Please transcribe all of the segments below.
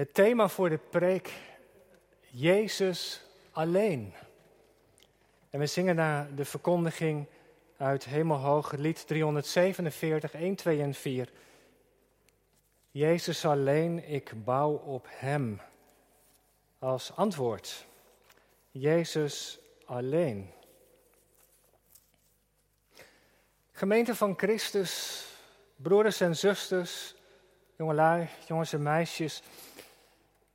Het thema voor de preek, Jezus alleen. En we zingen naar de verkondiging uit Hemelhoog, lied 347, 1, 2 en 4. Jezus alleen, ik bouw op Hem. Als antwoord, Jezus alleen. Gemeente van Christus, broeders en zusters, jongelui, jongens en meisjes.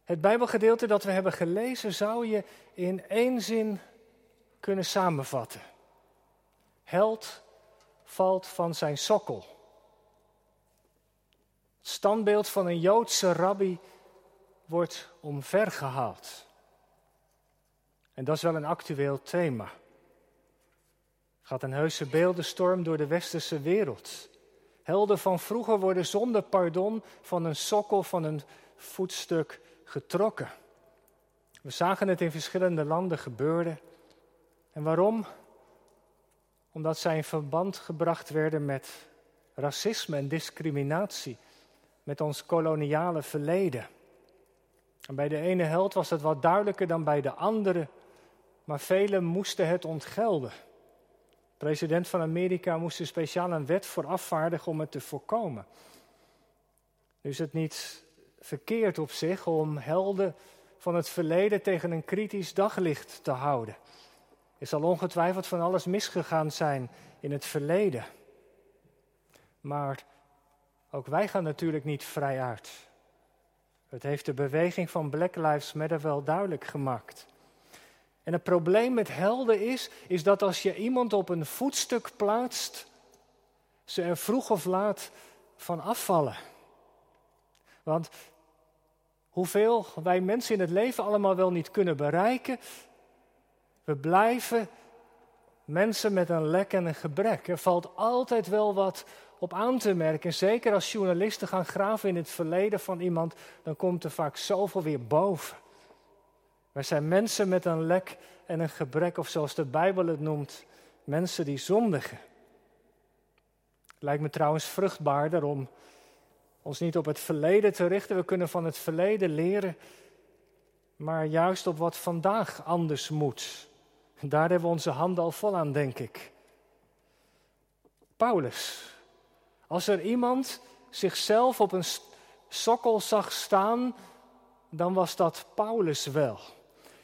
Het Bijbelgedeelte dat we hebben gelezen zou je in één zin kunnen samenvatten. Held valt van zijn sokkel. Het standbeeld van een Joodse rabbi wordt omvergehaald. En dat is wel een actueel thema. Gaat een heuse beeldenstorm door de westerse wereld. Helden van vroeger worden zonder pardon van een sokkel, van een voetstuk getrokken. We zagen het in verschillende landen gebeuren. En waarom? Omdat zij in verband gebracht werden met racisme en discriminatie, met ons koloniale verleden. En bij de ene held was het wat duidelijker dan bij de andere, maar velen moesten het ontgelden. De president van Amerika moest er speciaal een wet voor afvaardigen om het te voorkomen. Nu is het niet verkeerd op zich om helden van het verleden tegen een kritisch daglicht te houden. Er zal ongetwijfeld van alles misgegaan zijn in het verleden. Maar ook wij gaan natuurlijk niet vrij uit. Het heeft de beweging van Black Lives Matter wel duidelijk gemaakt. En het probleem met helden is, is dat als je iemand op een voetstuk plaatst, ze er vroeg of laat van afvallen. Want hoeveel wij mensen in het leven allemaal wel niet kunnen bereiken, we blijven mensen met een lek en een gebrek. Er valt altijd wel wat op aan te merken. Zeker als journalisten gaan graven in het verleden van iemand, dan komt er vaak zoveel weer boven. Wij zijn mensen met een lek en een gebrek, of zoals de Bijbel het noemt, mensen die zondigen. Lijkt me trouwens vruchtbaarder om ons niet op het verleden te richten. We kunnen van het verleden leren, maar juist op wat vandaag anders moet. Daar hebben we onze handen al vol aan, denk ik. Paulus. Als er iemand zichzelf op een sokkel zag staan, dan was dat Paulus wel.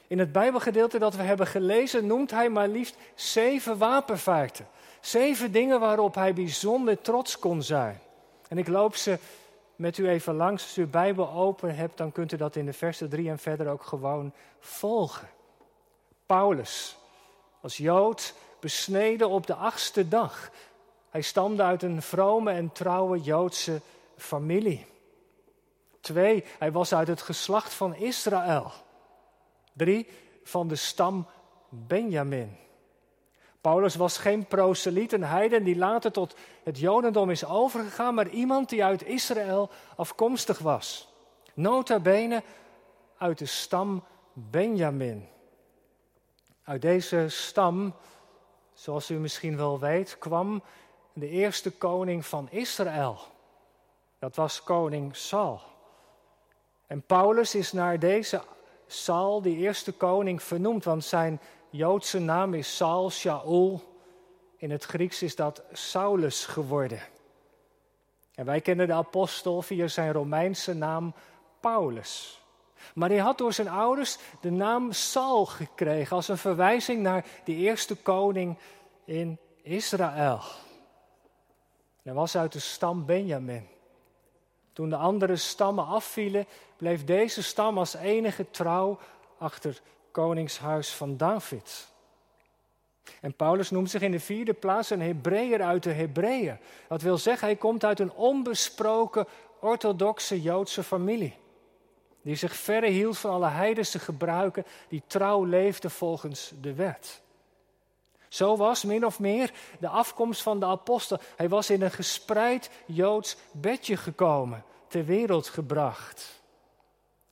In het Bijbelgedeelte dat we hebben gelezen noemt hij maar liefst zeven wapenfeiten. Zeven dingen waarop hij bijzonder trots kon zijn. En ik loop ze met u even langs. Als u uw Bijbel open hebt, dan kunt u dat in de versen drie en verder ook gewoon volgen. Paulus, als Jood, besneden op de achtste dag. Hij stamde uit een vrome en trouwe Joodse familie. Twee, hij was uit het geslacht van Israël. Drie, van de stam Benjamin. Paulus was geen proseliet, een heiden die later tot het Jodendom is overgegaan, maar iemand die uit Israël afkomstig was. Nota bene uit de stam Benjamin. Uit deze stam, zoals u misschien wel weet, kwam de eerste koning van Israël. Dat was koning Saul. En Paulus is naar deze Saul, die eerste koning, vernoemd, want zijn Joodse naam is Saul Shaul. In het Grieks is dat Saulus geworden. En wij kennen de apostel via zijn Romeinse naam Paulus. Maar hij had door zijn ouders de naam Saul gekregen als een verwijzing naar de eerste koning in Israël. Hij was uit de stam Benjamin. Toen de andere stammen afvielen, bleef deze stam als enige trouw achter koningshuis van David. En Paulus noemt zich in de vierde plaats een Hebreeër uit de Hebreeën. Dat wil zeggen, hij komt uit een onbesproken orthodoxe Joodse familie. Die zich verre hield van alle heidense gebruiken, die trouw leefde volgens de wet. Zo was min of meer de afkomst van de apostel. Hij was in een gespreid Joods bedje gekomen, ter wereld gebracht.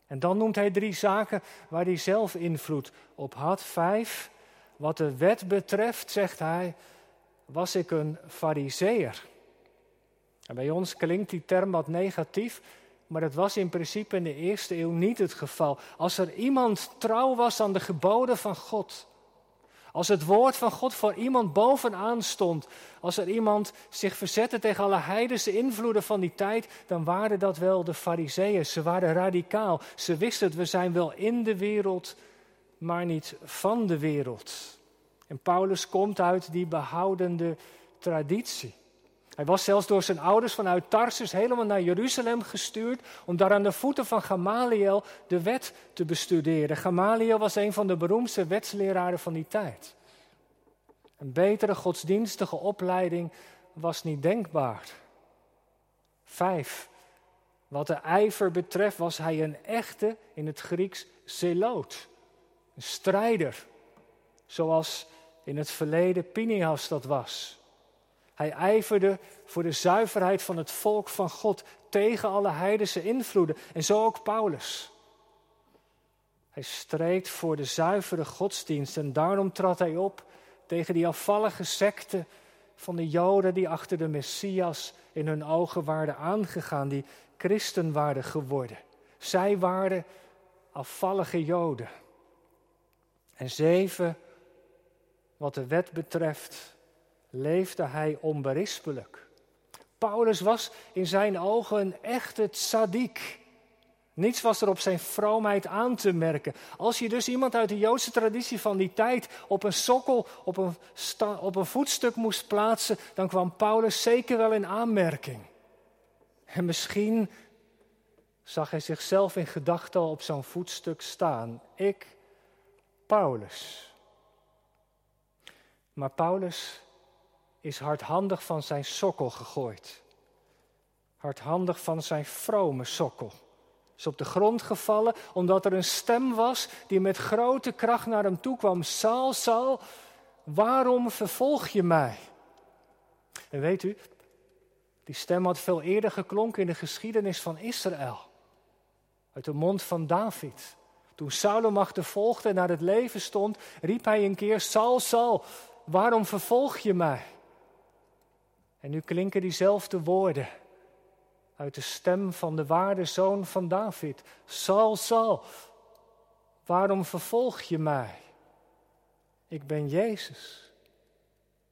En dan noemt hij drie zaken waar hij zelf invloed op had. Vijf, wat de wet betreft, zegt hij, was ik een fariseer. En bij ons klinkt die term wat negatief, Maar dat was in principe in de eerste eeuw niet het geval. Als er iemand trouw was aan de geboden van God, als het woord van God voor iemand bovenaan stond, als er iemand zich verzette tegen alle heidense invloeden van die tijd, dan waren dat wel de fariseeën. Ze waren radicaal. Ze wisten het, we zijn wel in de wereld, maar niet van de wereld. En Paulus komt uit die behoudende traditie. Hij was zelfs door zijn ouders vanuit Tarsus helemaal naar Jeruzalem gestuurd om daar aan de voeten van Gamaliel de wet te bestuderen. Gamaliel was een van de beroemdste wetsleraren van die tijd. Een betere godsdienstige opleiding was niet denkbaar. Vijf. Wat de ijver betreft was hij een echte, in het Grieks, zeloot. Een strijder. Zoals in het verleden Pinias dat was. Hij ijverde voor de zuiverheid van het volk van God tegen alle heidense invloeden. En zo ook Paulus. Hij streed voor de zuivere godsdienst en daarom trad hij op tegen die afvallige secte van de Joden die achter de Messias in hun ogen waren aangegaan, die christen waren geworden. Zij waren afvallige Joden. En zeven, wat de wet betreft, leefde hij onberispelijk. Paulus was in zijn ogen een echte tzaddik. Niets was er op zijn vroomheid aan te merken. Als je dus iemand uit de Joodse traditie van die tijd op een sokkel, op een, op een voetstuk moest plaatsen, dan kwam Paulus zeker wel in aanmerking. En misschien zag hij zichzelf in gedachten op zo'n voetstuk staan. Ik, Paulus. Maar Paulus is hardhandig van zijn sokkel gegooid. Hardhandig van zijn vrome sokkel. Is op de grond gevallen omdat er een stem was die met grote kracht naar hem toe kwam. Saul, Saul, waarom vervolg je mij? En weet u, die stem had veel eerder geklonken in de geschiedenis van Israël. Uit de mond van David. Toen Saul hem achtervolgde en naar het leven stond, riep hij een keer: Saul, Saul, waarom vervolg je mij? En nu klinken diezelfde woorden uit de stem van de waarde zoon van David. Saul, Saul, waarom vervolg je mij? Ik ben Jezus,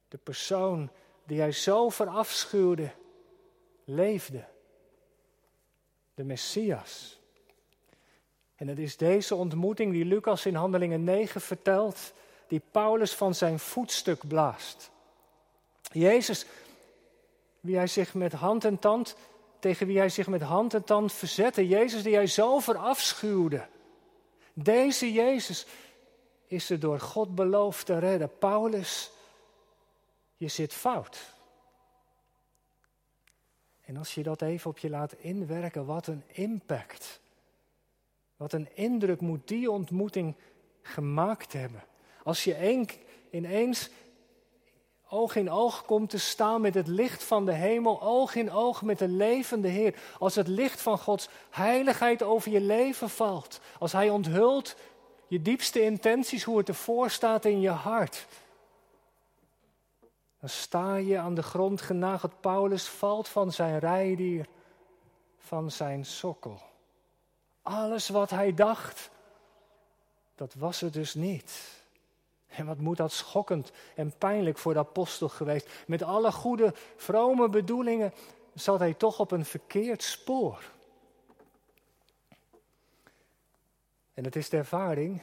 de persoon die hij zo verafschuwde, leefde. De Messias. En het is deze ontmoeting die Lucas in Handelingen 9 vertelt, die Paulus van zijn voetstuk blaast. Jezus wie hij zich met hand en tand, tegen wie hij zich met hand en tand verzette. Jezus die hij zo verafschuwde. Deze Jezus is er door God beloofd te redden. Paulus, je zit fout. En als je dat even op je laat inwerken, wat een impact. Wat een indruk moet die ontmoeting gemaakt hebben. Als je ineens oog in oog komt te staan met het licht van de hemel, oog in oog met de levende Heer. Als het licht van Gods heiligheid over je leven valt, als Hij onthult je diepste intenties, hoe het ervoor staat in je hart. Dan sta je aan de grond genageld. Paulus valt van zijn rijdier, van zijn sokkel. Alles wat hij dacht, dat was het dus niet. En wat moet dat schokkend en pijnlijk voor de apostel geweest. Met alle goede, vrome bedoelingen zat hij toch op een verkeerd spoor. En het is de ervaring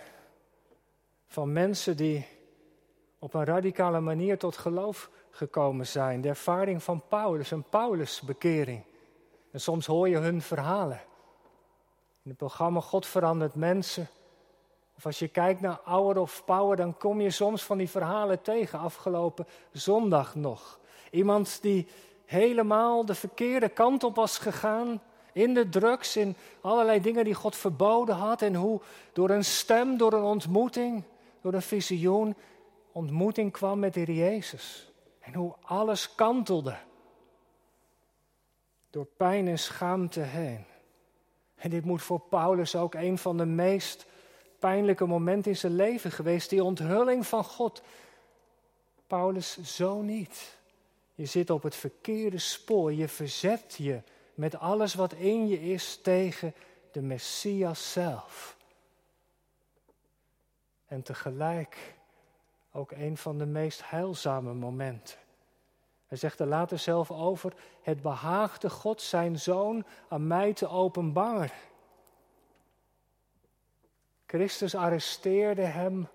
van mensen die op een radicale manier tot geloof gekomen zijn. De ervaring van Paulus, een Paulusbekering. En soms hoor je hun verhalen. In het programma God verandert mensen of als je kijkt naar Hour of Power, dan kom je soms van die verhalen tegen, afgelopen zondag nog. Iemand die helemaal de verkeerde kant op was gegaan, in de drugs, in allerlei dingen die God verboden had. En hoe door een stem, door een ontmoeting, door een visioen, ontmoeting kwam met de Heer Jezus. En hoe alles kantelde. Door pijn en schaamte heen. En dit moet voor Paulus ook een van de meest pijnlijke moment in zijn leven geweest, die onthulling van God. Paulus, zo niet. Je zit op het verkeerde spoor, je verzet je met alles wat in je is tegen de Messias zelf. En tegelijk ook een van de meest heilzame momenten. Hij zegt er later zelf over: Het behaagde God zijn zoon aan mij te openbaren. Christus arresteerde hem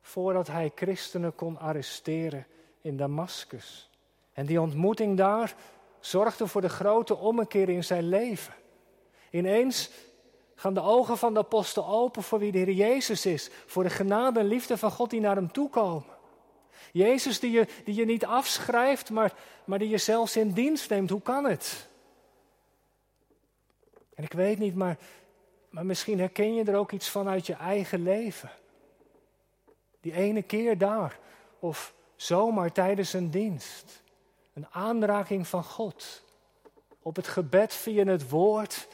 voordat hij christenen kon arresteren in Damascus. En die ontmoeting daar zorgde voor de grote ommekeer in zijn leven. Ineens gaan de ogen van de apostel open voor wie de Heer Jezus is, voor de genade en liefde van God die naar hem toe komen. Jezus die je, die je niet afschrijft, maar, maar die je zelfs in dienst neemt. Hoe kan het? En ik weet niet, maar, maar misschien herken je er ook iets van uit je eigen leven. Die ene keer daar, of zomaar tijdens een dienst. Een aanraking van God. Op het gebed via het woord.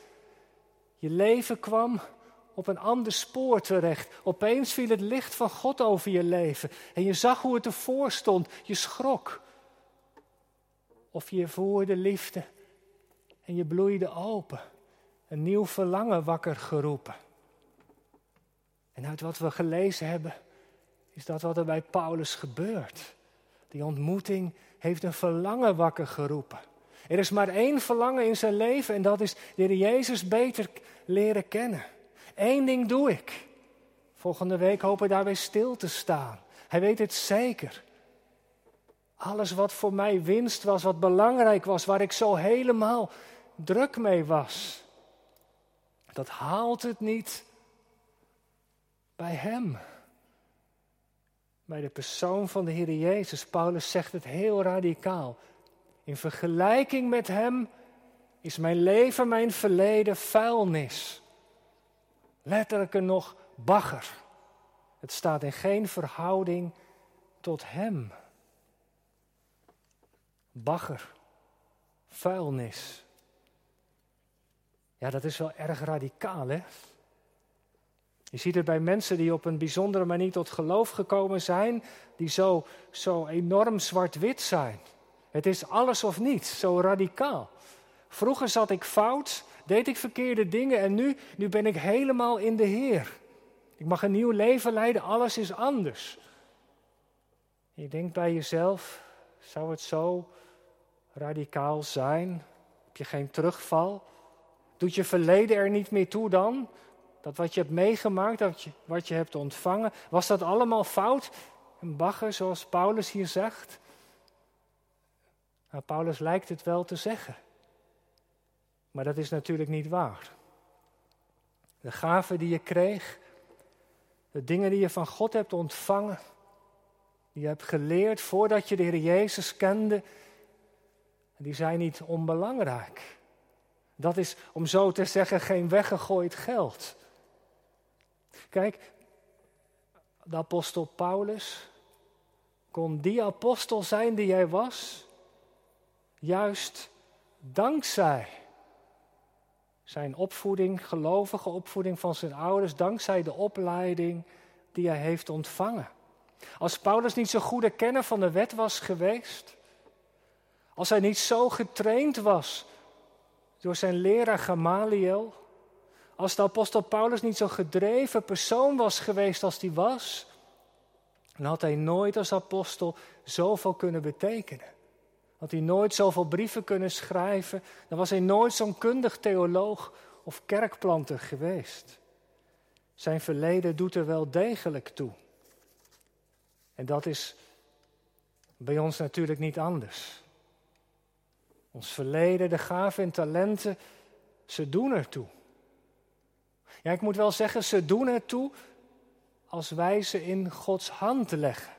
Je leven kwam op een ander spoor terecht. Opeens viel het licht van God over je leven. En je zag hoe het ervoor stond. Je schrok. Of je voerde liefde en je bloeide open. Een nieuw verlangen wakker geroepen. En uit wat we gelezen hebben, is dat wat er bij Paulus gebeurt. Die ontmoeting heeft een verlangen wakker geroepen. Er is maar één verlangen in zijn leven en dat is de Heer Jezus beter leren kennen. Eén ding doe ik. Volgende week hoop ik daarbij stil te staan. Hij weet het zeker. Alles wat voor mij winst was, wat belangrijk was, waar ik zo helemaal druk mee was, dat haalt het niet bij Hem. Bij de persoon van de Heer Jezus. Paulus zegt het heel radicaal. In vergelijking met Hem is mijn leven, mijn verleden vuilnis. Letterlijk nog bagger. Het staat in geen verhouding tot Hem. Bagger, vuilnis. Ja, dat is wel erg radicaal, hè? Je ziet het bij mensen die op een bijzondere manier tot geloof gekomen zijn, die zo, zo enorm zwart-wit zijn. Het is alles of niets, zo radicaal. Vroeger zat ik fout, deed ik verkeerde dingen en nu, nu ben ik helemaal in de Heer. Ik mag een nieuw leven leiden, alles is anders. Je denkt bij jezelf, zou het zo radicaal zijn? Heb je geen terugval? Doet je verleden er niet meer toe dan? Dat wat je hebt meegemaakt, dat je, wat je hebt ontvangen, was dat allemaal fout? Een bagger, zoals Paulus hier zegt? Nou, Paulus lijkt het wel te zeggen. Maar dat is natuurlijk niet waar. De gaven die je kreeg, de dingen die je van God hebt ontvangen, die je hebt geleerd voordat je de Heer Jezus kende, die zijn niet onbelangrijk. Dat is, om zo te zeggen, geen weggegooid geld. Kijk, de apostel Paulus kon die apostel zijn die hij was, juist dankzij zijn opvoeding, gelovige opvoeding van zijn ouders, dankzij de opleiding die hij heeft ontvangen. Als Paulus niet zo goede kenner van de wet was geweest, als hij niet zo getraind was door zijn leraar Gamaliel, als de apostel Paulus niet zo'n gedreven persoon was geweest als hij was, dan had hij nooit als apostel zoveel kunnen betekenen. Had hij nooit zoveel brieven kunnen schrijven, dan was hij nooit zo'n kundig theoloog of kerkplanter geweest. Zijn verleden doet er wel degelijk toe. En dat is bij ons natuurlijk niet anders. Ons verleden, de gaven en talenten, ze doen ertoe. Ja, ik moet wel zeggen, ze doen ertoe als wij ze in Gods hand leggen.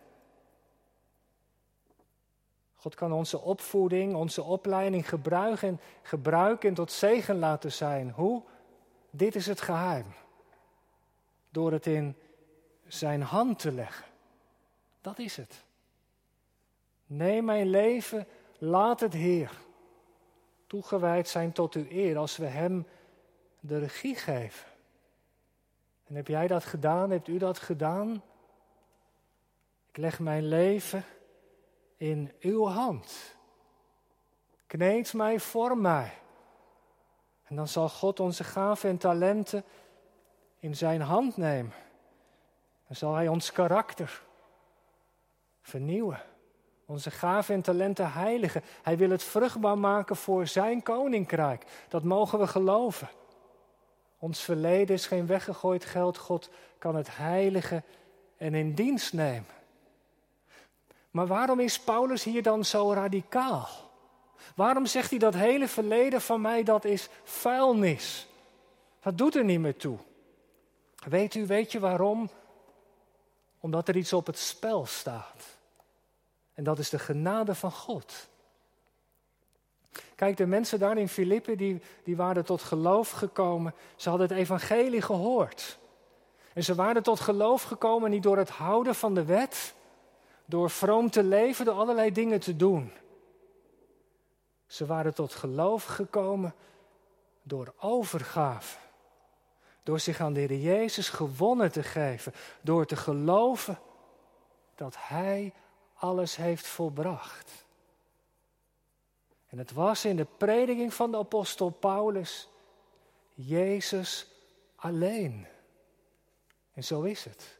God kan onze opvoeding, onze opleiding gebruiken, gebruiken en tot zegen laten zijn. Hoe? Dit is het geheim. Door het in zijn hand te leggen. Dat is het. Neem mijn leven, laat het Heer toegewijd zijn tot uw eer als we Hem de regie geven. En heb jij dat gedaan? Hebt u dat gedaan? Ik leg mijn leven in uw hand. Kneed mij, vorm mij. En dan zal God onze gaven en talenten in zijn hand nemen. Dan zal hij ons karakter vernieuwen. Onze gaven en talenten heiligen. Hij wil het vruchtbaar maken voor zijn koninkrijk. Dat mogen we geloven. Ons verleden is geen weggegooid geld. God kan het heiligen en in dienst nemen. Maar waarom is Paulus hier dan zo radicaal? Waarom zegt hij dat hele verleden van mij dat is vuilnis? Dat doet er niet meer toe. Weet u, weet je waarom? Omdat er iets op het spel staat. En dat is de genade van God. Kijk, de mensen daar in Filippi, die, die waren tot geloof gekomen. Ze hadden het evangelie gehoord. En ze waren tot geloof gekomen niet door het houden van de wet, door vroom te leven, door allerlei dingen te doen. Ze waren tot geloof gekomen door overgave. Door zich aan de Heer Jezus gewonnen te geven. Door te geloven dat Hij alles heeft volbracht. En het was in de prediking van de apostel Paulus Jezus alleen. En zo is het.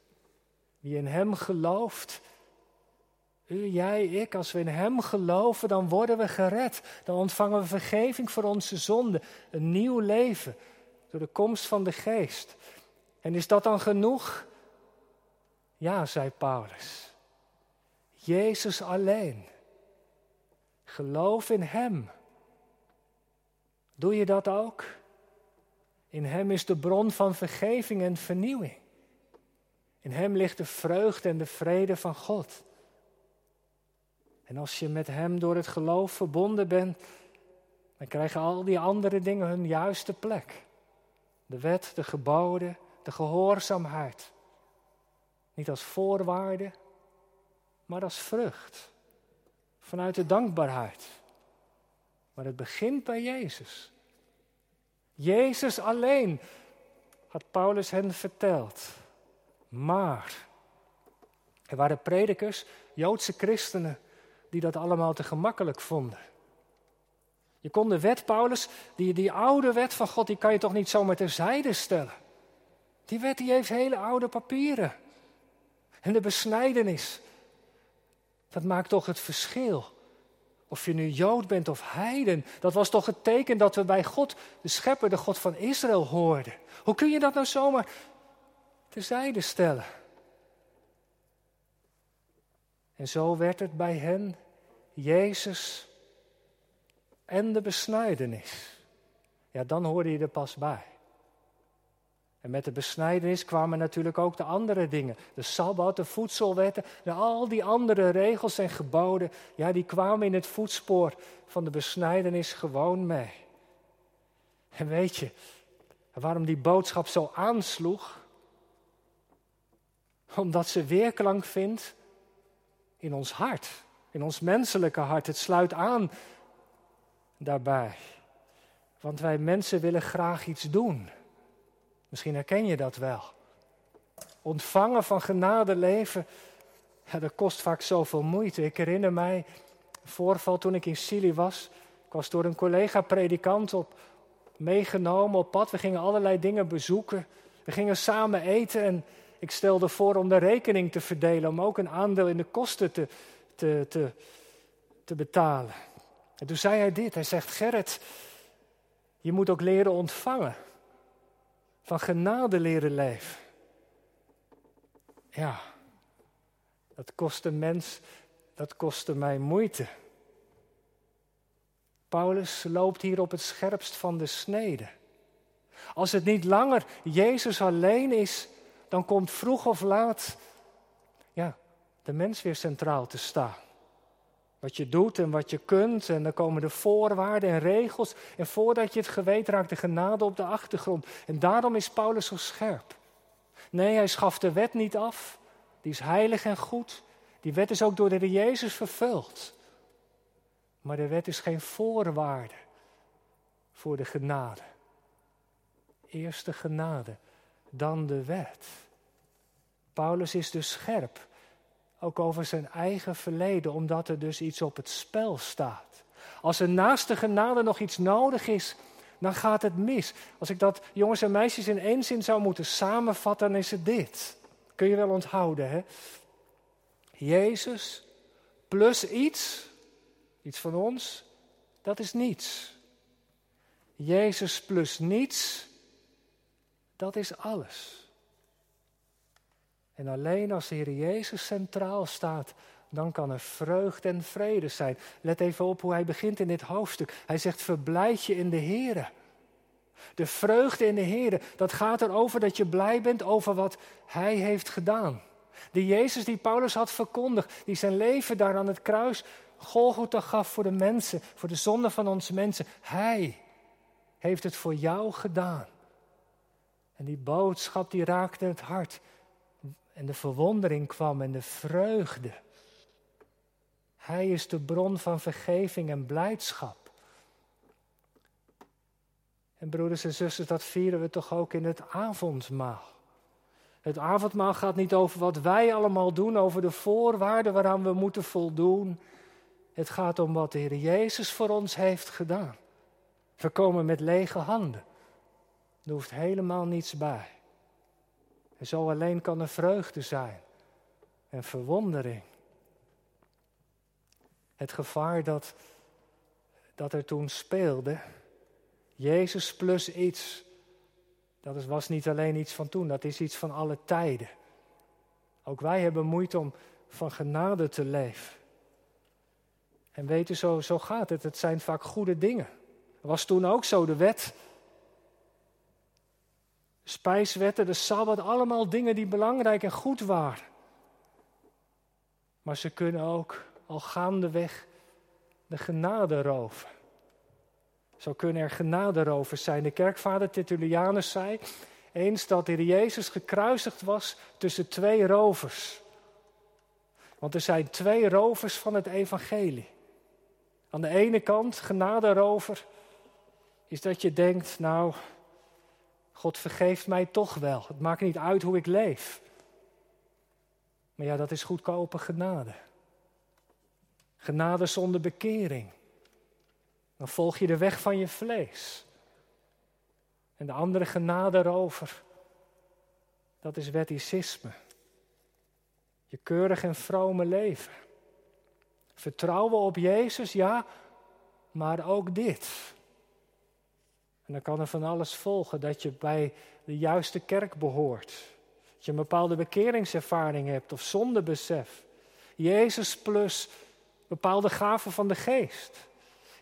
Wie in Hem gelooft, u, jij, ik, als we in Hem geloven, dan worden we gered. Dan ontvangen we vergeving voor onze zonden. Een nieuw leven door de komst van de Geest. En is dat dan genoeg? Ja, zei Paulus. Jezus alleen. Geloof in Hem. Doe je dat ook? In Hem is de bron van vergeving en vernieuwing. In Hem ligt de vreugde en de vrede van God. En als je met Hem door het geloof verbonden bent, dan krijgen al die andere dingen hun juiste plek. De wet, de geboden, de gehoorzaamheid. Niet als voorwaarde, maar als vrucht. Vanuit de dankbaarheid. Maar het begint bij Jezus. Jezus alleen, had Paulus hen verteld. Maar er waren predikers, Joodse christenen, die dat allemaal te gemakkelijk vonden. Je kon de wet, Paulus, die, die oude wet van God, die kan je toch niet zomaar terzijde stellen. Die wet die heeft hele oude papieren. En de besnijdenis, dat maakt toch het verschil. Of je nu Jood bent of heiden, dat was toch het teken dat we bij God, de schepper, de God van Israël, hoorden. Hoe kun je dat nou zomaar terzijde stellen? En zo werd het bij hen Jezus en de besnijdenis. Ja, dan hoorde je er pas bij. En met de besnijdenis kwamen natuurlijk ook de andere dingen. De Sabbat, de voedselwetten, al die andere regels en geboden. Ja, die kwamen in het voetspoor van de besnijdenis gewoon mee. En weet je waarom die boodschap zo aansloeg? Omdat ze weerklank vindt in ons hart, in ons menselijke hart. Het sluit aan daarbij. Want wij mensen willen graag iets doen. Misschien herken je dat wel. Ontvangen van genade leven, dat kost vaak zoveel moeite. Ik herinner mij een voorval toen ik in Chili was. Ik was door een collega-predikant op, meegenomen op pad. We gingen allerlei dingen bezoeken. We gingen samen eten en ik stelde voor om de rekening te verdelen, om ook een aandeel in de kosten te, te, te, te betalen. En toen zei hij dit, hij zegt, Gerrit, je moet ook leren ontvangen. Van genade leren leven. Ja, dat kostte mens, dat kostte mij moeite. Paulus loopt hier op het scherpst van de snede. Als het niet langer Jezus alleen is, dan komt vroeg of laat ja, de mens weer centraal te staan. Wat je doet en wat je kunt. En dan komen de voorwaarden en regels. En voordat je het geweten raakt, de genade op de achtergrond. En daarom is Paulus zo scherp. Nee, hij schaft de wet niet af. Die is heilig en goed. Die wet is ook door de Jezus vervuld. Maar de wet is geen voorwaarde voor de genade. Eerst de genade, dan de wet. Paulus is dus scherp ook over zijn eigen verleden, omdat er dus iets op het spel staat. Als er naast de genade nog iets nodig is, dan gaat het mis. Als ik dat jongens en meisjes in één zin zou moeten samenvatten, dan is het dit. Kun je wel onthouden, hè? Jezus plus iets, iets van ons, dat is niets. Jezus plus niets, dat is alles. En alleen als de Heer Jezus centraal staat, dan kan er vreugde en vrede zijn. Let even op hoe hij begint in dit hoofdstuk. Hij zegt: Verblijd je in de Heer. De vreugde in de Heer, dat gaat erover dat je blij bent over wat Hij heeft gedaan. De Jezus die Paulus had verkondigd, die zijn leven daar aan het kruis Golgotha gaf voor de mensen, voor de zonde van onze mensen. Hij heeft het voor jou gedaan. En die boodschap die raakte het hart. En de verwondering kwam en de vreugde. Hij is de bron van vergeving en blijdschap. En broeders en zusters, dat vieren we toch ook in het avondmaal. Het avondmaal gaat niet over wat wij allemaal doen, over de voorwaarden waaraan we moeten voldoen. Het gaat om wat de Heer Jezus voor ons heeft gedaan. We komen met lege handen. Er hoeft helemaal niets bij. En zo alleen kan er vreugde zijn en verwondering. Het gevaar dat, dat er toen speelde, Jezus plus iets, dat was niet alleen iets van toen, dat is iets van alle tijden. Ook wij hebben moeite om van genade te leven. En weet u, zo, zo gaat het. Het zijn vaak goede dingen. was toen ook zo, de wet. Spijswetten, de sabbat, allemaal dingen die belangrijk en goed waren. Maar ze kunnen ook al gaandeweg de genade roven. Zo kunnen er genaderovers zijn. De kerkvader Tertullianus zei eens dat de Jezus gekruisigd was tussen twee rovers. Want er zijn twee rovers van het evangelie. Aan de ene kant, genaderover, is dat je denkt, nou, God vergeeft mij toch wel. Het maakt niet uit hoe ik leef. Maar ja, dat is goedkope genade. Genade zonder bekering. Dan volg je de weg van je vlees. En de andere genade erover, dat is wetticisme. Je keurig en vrome leven. Vertrouwen op Jezus, ja, maar ook dit. En dan kan er van alles volgen dat je bij de juiste kerk behoort. Dat je een bepaalde bekeringservaring hebt of zondebesef. Jezus plus bepaalde gaven van de geest.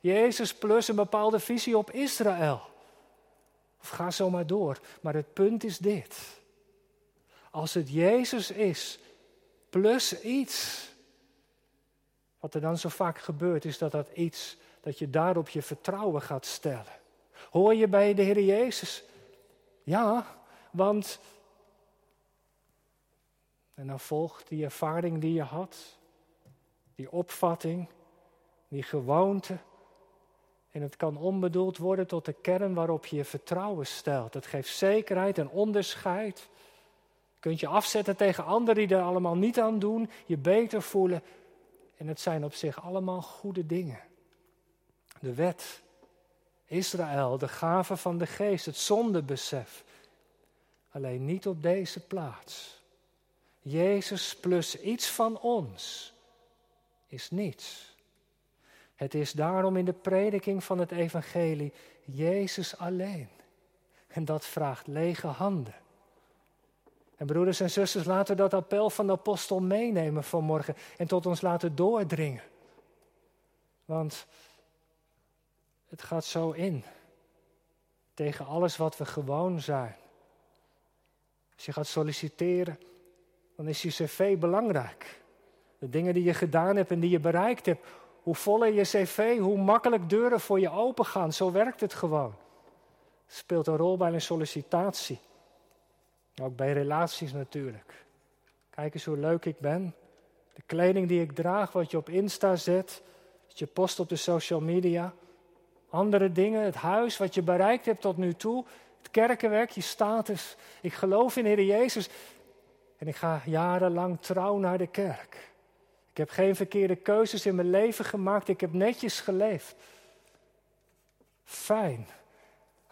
Jezus plus een bepaalde visie op Israël. Of ga zo maar door. Maar het punt is dit. Als het Jezus is, plus iets. Wat er dan zo vaak gebeurt, is dat dat iets, dat je daarop je vertrouwen gaat stellen. Hoor je bij de Heer Jezus? Ja, want. En dan volgt die ervaring die je had, die opvatting, die gewoonte. En het kan onbedoeld worden tot de kern waarop je je vertrouwen stelt. Het geeft zekerheid en onderscheid. Je kunt je afzetten tegen anderen die er allemaal niet aan doen, je beter voelen. En het zijn op zich allemaal goede dingen. De wet, Israël, de gave van de geest, het zondebesef. Alleen niet op deze plaats. Jezus plus iets van ons is niets. Het is daarom in de prediking van het evangelie Jezus alleen. En dat vraagt lege handen. En broeders en zusters, laten we dat appel van de apostel meenemen vanmorgen en tot ons laten doordringen. Want het gaat zo in tegen alles wat we gewoon zijn. Als je gaat solliciteren, dan is je cv belangrijk. De dingen die je gedaan hebt en die je bereikt hebt, hoe voller je cv, hoe makkelijk deuren voor je open gaan. Zo werkt het gewoon. Het speelt een rol bij een sollicitatie. Ook bij relaties natuurlijk. Kijk eens hoe leuk ik ben. De kleding die ik draag, wat je op Insta zet, wat je post op de social media. Andere dingen, het huis wat je bereikt hebt tot nu toe. Het kerkenwerk, je status. Ik geloof in Heer Jezus. En ik ga jarenlang trouw naar de kerk. Ik heb geen verkeerde keuzes in mijn leven gemaakt. Ik heb netjes geleefd. Fijn.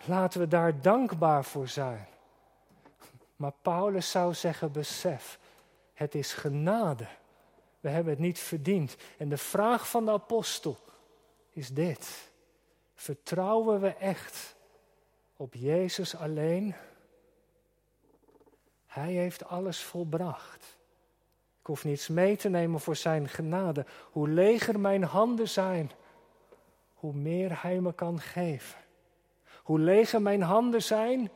Laten we daar dankbaar voor zijn. Maar Paulus zou zeggen: besef, het is genade. We hebben het niet verdiend. En de vraag van de apostel is dit: vertrouwen we echt op Jezus alleen? Hij heeft alles volbracht. Ik hoef niets mee te nemen voor zijn genade. Hoe leger mijn handen zijn, hoe meer hij me kan geven. Hoe leger mijn handen zijn,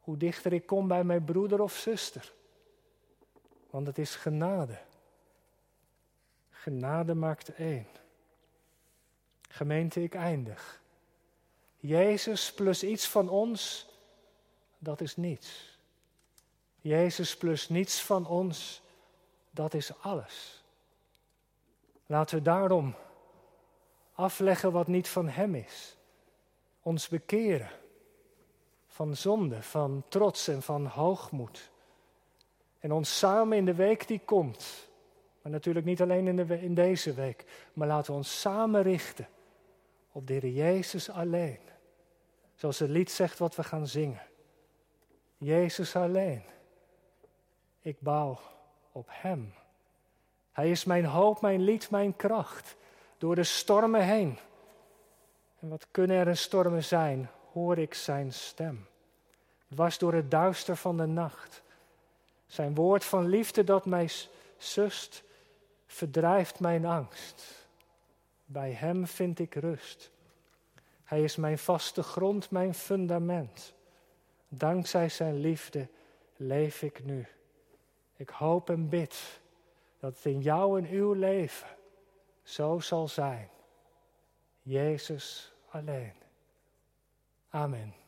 hoe dichter ik kom bij mijn broeder of zuster. Want het is genade. Genade maakt één. Gemeente, ik eindig. Jezus plus iets van ons, dat is niets. Jezus plus niets van ons, dat is alles. Laten we daarom afleggen wat niet van Hem is. Ons bekeren van zonde, van trots en van hoogmoed. En ons samen in de week die komt, maar natuurlijk niet alleen in, de, in deze week, maar laten we ons samen richten op de Heer Jezus alleen. Zoals het lied zegt wat we gaan zingen. Jezus alleen. Ik bouw op Hem. Hij is mijn hoop, mijn lied, mijn kracht. Door de stormen heen. En wat kunnen er in stormen zijn? Hoor ik Zijn stem. Was door het duister van de nacht. Zijn woord van liefde dat mij sust, verdrijft mijn angst. Bij Hem vind ik rust. Hij is mijn vaste grond, mijn fundament. Dankzij Zijn liefde leef ik nu. Ik hoop en bid dat het in jou en uw leven zo zal zijn. Jezus alleen. Amen.